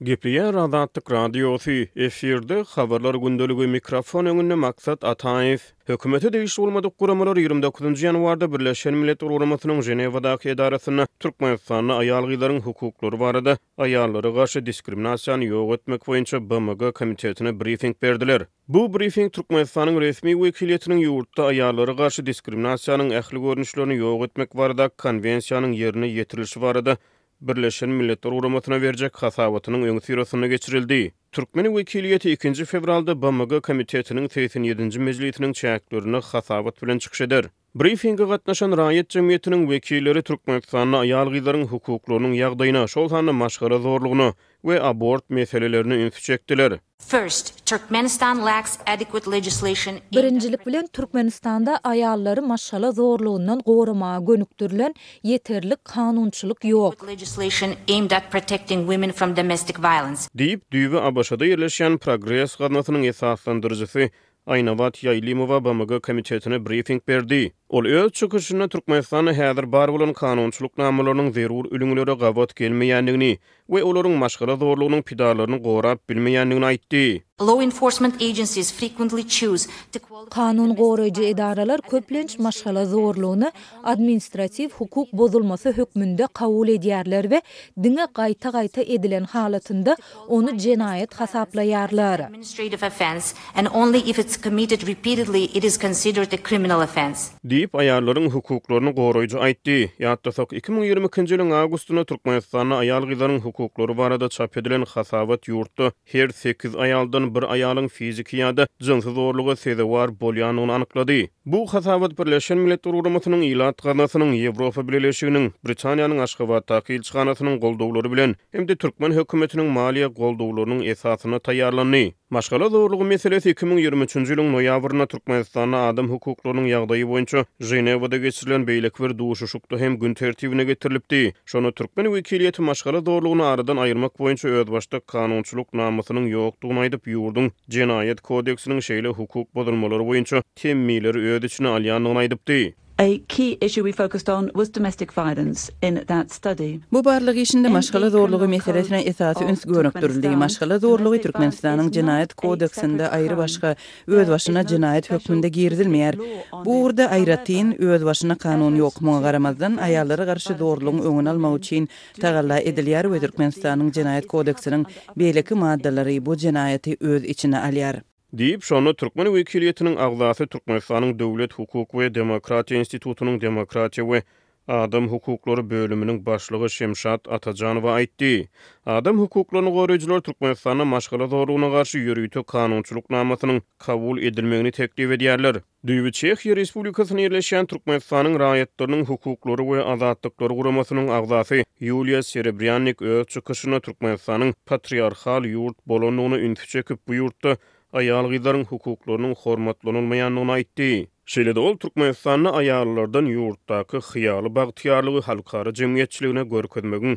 Gepleýär Azatlyk Radiosy, efirde, Habarlar gündeligi, mikrofon öňünde, Maksat Ataýew. Hökümete degişli bolmadyk guramalar ýigrimi dokuzynjy ýanwarda Birleşen Milletler Guramasynyň Ženewadaky edarasynda Türkmenistanda aýal-gyzlaryň hukuklary barada aýallara garşy diskriminasiýany ýok etmek boýunça BMG komitetine brifing berdiler. Bu brifing Türkmenistanyň resmi wekiliýetiniň ýurtda aýallara garşy diskriminasiýanyň ähli görnüşlerini ýok etmek baradaky konwensiýanyň ýerine ýetirilişi barada Birleşen Milletler Guramasyna berjek hasabatynyň öňüsyrasynda geçirildi. Türkmen wekiliýeti ikinji fewralda BMG Komitetiniň segsen ýedinji mejlisiniň çäklerinde hasabat bilen çykyş eder. Brifinge gatnaşan raýat jemgyýetiniň wekilleri Türkmenistanda aýal-gyzlaryň hukuklarynyň ýagdaýyna, şol sanda maşgala zorlugyna we abort meselelerine ünsi çekdiler. First, Turkmenistan lacks adequate legislation in. Birinjilik bilen, Türkmenistanda aýallary maşgala zorlugyndan goramaga gönükdirilen ýeterlik kanunçylyk ýok. legislation aimed at protecting women from domestic violence. Diýip, düýbi ABŞ-da ýerleşýän Progress gaznasynyň esaslandyryjysy Aýnabat Ýaýlymowa BMG komitetine brifing berdi. Ol öz çykyşynda Türkmenistanda häzir bar bolan kanunçylyk namalarynyň zerur ülňülere gabat gelmeýändigini we olaryň maşgala zorlugynyň pidalaryny gorap bilmeýändigini aýtdy. Law enforcement agencies frequently choose to qualify Kanun goraýjy edaralar köplenç maşgala zorlugyny administratiw hukuk bozulmasy hökmünde kabul edýärler we diňe gaýta-gaýta edilen halatynda ony jenaýat hasaplaýarlar. Diýip, aýallaryň hukuklaryny goraýjy aýtdy. Ýatlasak, iki müň ýigrimi ikinji ýylyň awgustynda Türkmenistanda aýal-gyzlaryň hukuklary barada çap edilen hasabat ýurtda her sekiz aýaldan bir aýalyň fiziki ýa-da jynsy zorluga sezewar bolýandygyny anyklady. Bu hasabat Birleşen Milletler Guramasynyň Ilat gaznasynyň, Ýewropa Bileleşiginiň, Britaniýanyň Aşgabatdaky ilçihanasynyň goldawlary bilen, hem-de türkmen hökümetiniň maliýe goldawlarynyň esasynda taýýarlandy. Maşgala zorlugy meselesi iki müň ýigrimi üçünji ýylyň noýabrynda Türkmenistanda adam hukuklarynyň ýagdaýy boýunça Ženewada geçirilen beýleki bir duşuşykda hem gün tertibine getirilipdi. Şonda türkmen wekiliýeti maşgala zorlugyny aradan aýyrmak boýunça özbaşdak kanunçylyk namysynyň ýokdugyny aýdyp, ýurduň Jenaýat kodeksiniň şeýle hukuk bozulmalary boýunça temmileri öz içine alýandygyny aýdypdy. A key issue we focused on was domestic violence in that study. Bu barlag işinde maşgala zorlugy meselesine esasy üns gönükdirildi. Maşgala zorlugy Türkmenistanyň Jenaýat kodeksinde aýrybaşga, özbaşyna jenaýat hökmünde girizilmeýär. Bu ugurda aýratyn, özbaşyna kanun ýok. Muňa garamazdan, aýallara garşy zorlugyň öňüni almak üçin tagalla edilýär we Türkmenistanyň Jenaýat kodeksiniň beýleki maddalary bu jenaýaty öz içine alýar. Diýip, şonda türkmen wekiliýetiniň agzasy Türkmenistanyň Döwlet, hukuk we demokratiýa institutynyň demokratiýa we adam hukuklary bölüminiň başlygy Şemşat Atajanowa aýtdy. Adam hukuklaryny goraýjylar Türkmenistanda maşgala zorlugyna garşy ýörite kanunçylyk namasynyň kabul edilmegini teklip edýärler. Düýbi Çehiýa Respublikasynda ýerleşýän Türkmenistanyň raýatlarynyň hukuklary we azatlyklary guramasynyň agzasy Ýuliýa Serebrýannik öz çykyşynda Türkmenistanyň patriarhal ýurt bolandygyna ünsi çekip, bu ýurtda aýal-gyzlaryň hukuklarynyň hormatlanylmaýandygyny aýtdy. Şeýle-de ol Türkmenistanda aýallardan ýurtdaky hyýaly bagtyýarlygy halkara jemgyýetçiligine görkezmegiň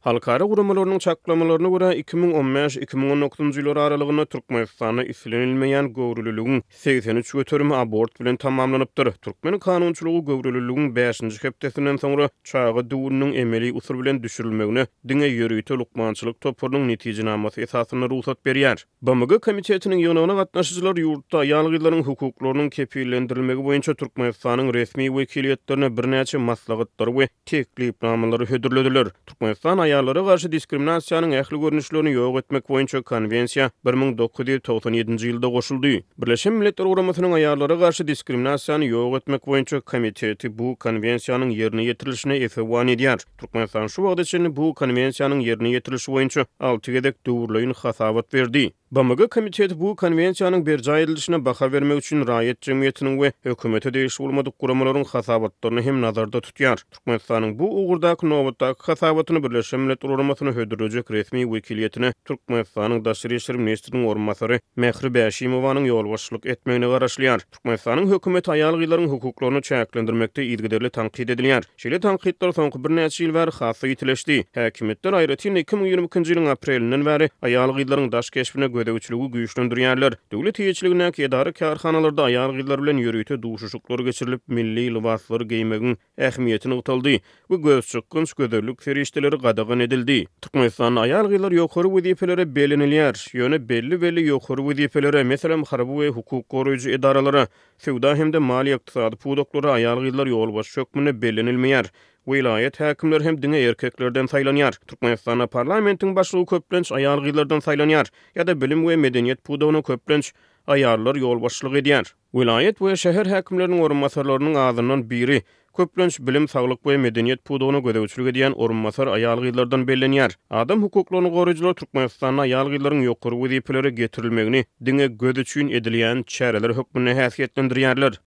Halkara guramalarynyň çaklamalaryna görä, iki müň on bäş, iki müň on dokuzynjy ýyllar aralygynda Türkmenistanda islenilmeýän göwreliligiň segsen üç göterimi abort bilen tamamlanypdyr. Türkmen kanunçylygy göwreliligiň bäşinji hepdesinden soňra çaga düwüniniň emeli usul bilen düşürilmegine diňe ýörite lukmançylyk toparynyň netijenamasy esasynda rugsat berýär. BMG Komitetiniň ýygnagyna gatnaşyjylar ýurtda aýal-gyzlaryň hukuklarynyň kepillendirilmegi boýunça Türkmenistanyň resmi wekiliýetlerine birnäçe maslahatlary we teklipnamalary hödürlediler. Türkmenistan aýallara garşy diskriminasiýanyň ähli görnüşlerini ýok etmek boýunça Konwensiýa bir müň dokuz ýüz togsan ýedinji ýylda goşuldy. Birleşen Milletler Guramasynyň Aýallara garşy diskriminasiýany ýok etmek boýunça komiteti bu Konwensiýanyň ýerine ýetirilişine esewan edýär. Türkmenistan şu wagta çenli bu Konwensiýanyň ýerine ýetirilişi boýunça alty gezek döwürleýin hasabat berdi. BMG Komiteti bu Konwensiýanyň berjaý edilişine baha bermek üçin raýat jemgyýetiniň we hökümete degişli bolmadyk guramalaryň hasabatlaryny hem nazarda tutýar. Türkmenistanyň bu ugurdaky nobatdaky hasabatyny Birleşen Milletler Guramasyna hödürlejek resmi wekiliýetine Türkmenistanyň Daşary işler ministriniň orunbasary Mähri Bäşimowanyň ýolbaşçylyk etmegine garaşylýar. Türkmenistanyň hökümeti aýal-gyzlaryň hukuklaryny çäklendirmekde yzygiderli tankyt edilýär. Şeýle tankytlar soňky birnäçe ýyl bäri has-da ýitileşdi. Häkimiýetler, aýratyn-da, iki müň ýigrimi ikinji ýylyň aprelinden bäri aýal-gyzlaryň daş keşbine gözegçiligi güýçlendirýärler. Döwlet eýeçiligindäki edara-kärhanalarda aýal-gyzlar bilen ýörite duşuşyklar geçirilip, milli lybaslary geýmegiň ähmiýeti nygtaldy we gözçykgynç gözellik serişdeleri gadagan edildi. Türkmenistanda aýal-gyzlar ýokary wezipelere bellenilýär, ýöne belli-belli ýokary wezipelere, meselem, harby we hukuk goraýjy edaralara, söwda hem-de maliýe-ykdysady pudaklara aýal-gyzlar ýolbaşçy hökmünde bellenilmeýär. Welaýat häkimleri hem diňe erkeklerden saýlanýar. Türkmenistanda parlamentiň başlygy köplenç aýal-gyzlardan saýlanýar, ýa-da bilim we medeniýet pudagyna köplenç aýallar ýolbaşçylyk edýär. Welaýat we şäher häkimleriniň orunbasarlarynyň azyndan biri, köplenç, bilim, saglyk we medeniýet pudagyna gözegçilik edýän orunbasar aýal-gyzlardan bellenýär. Adam hukuklaryny goraýjylar Türkmenistanda aýal-gyzlaryň ýokary wezipelere getirilmegini diňe göz üçin edilýän çäreler hökmünde häsiýetlendirýärler.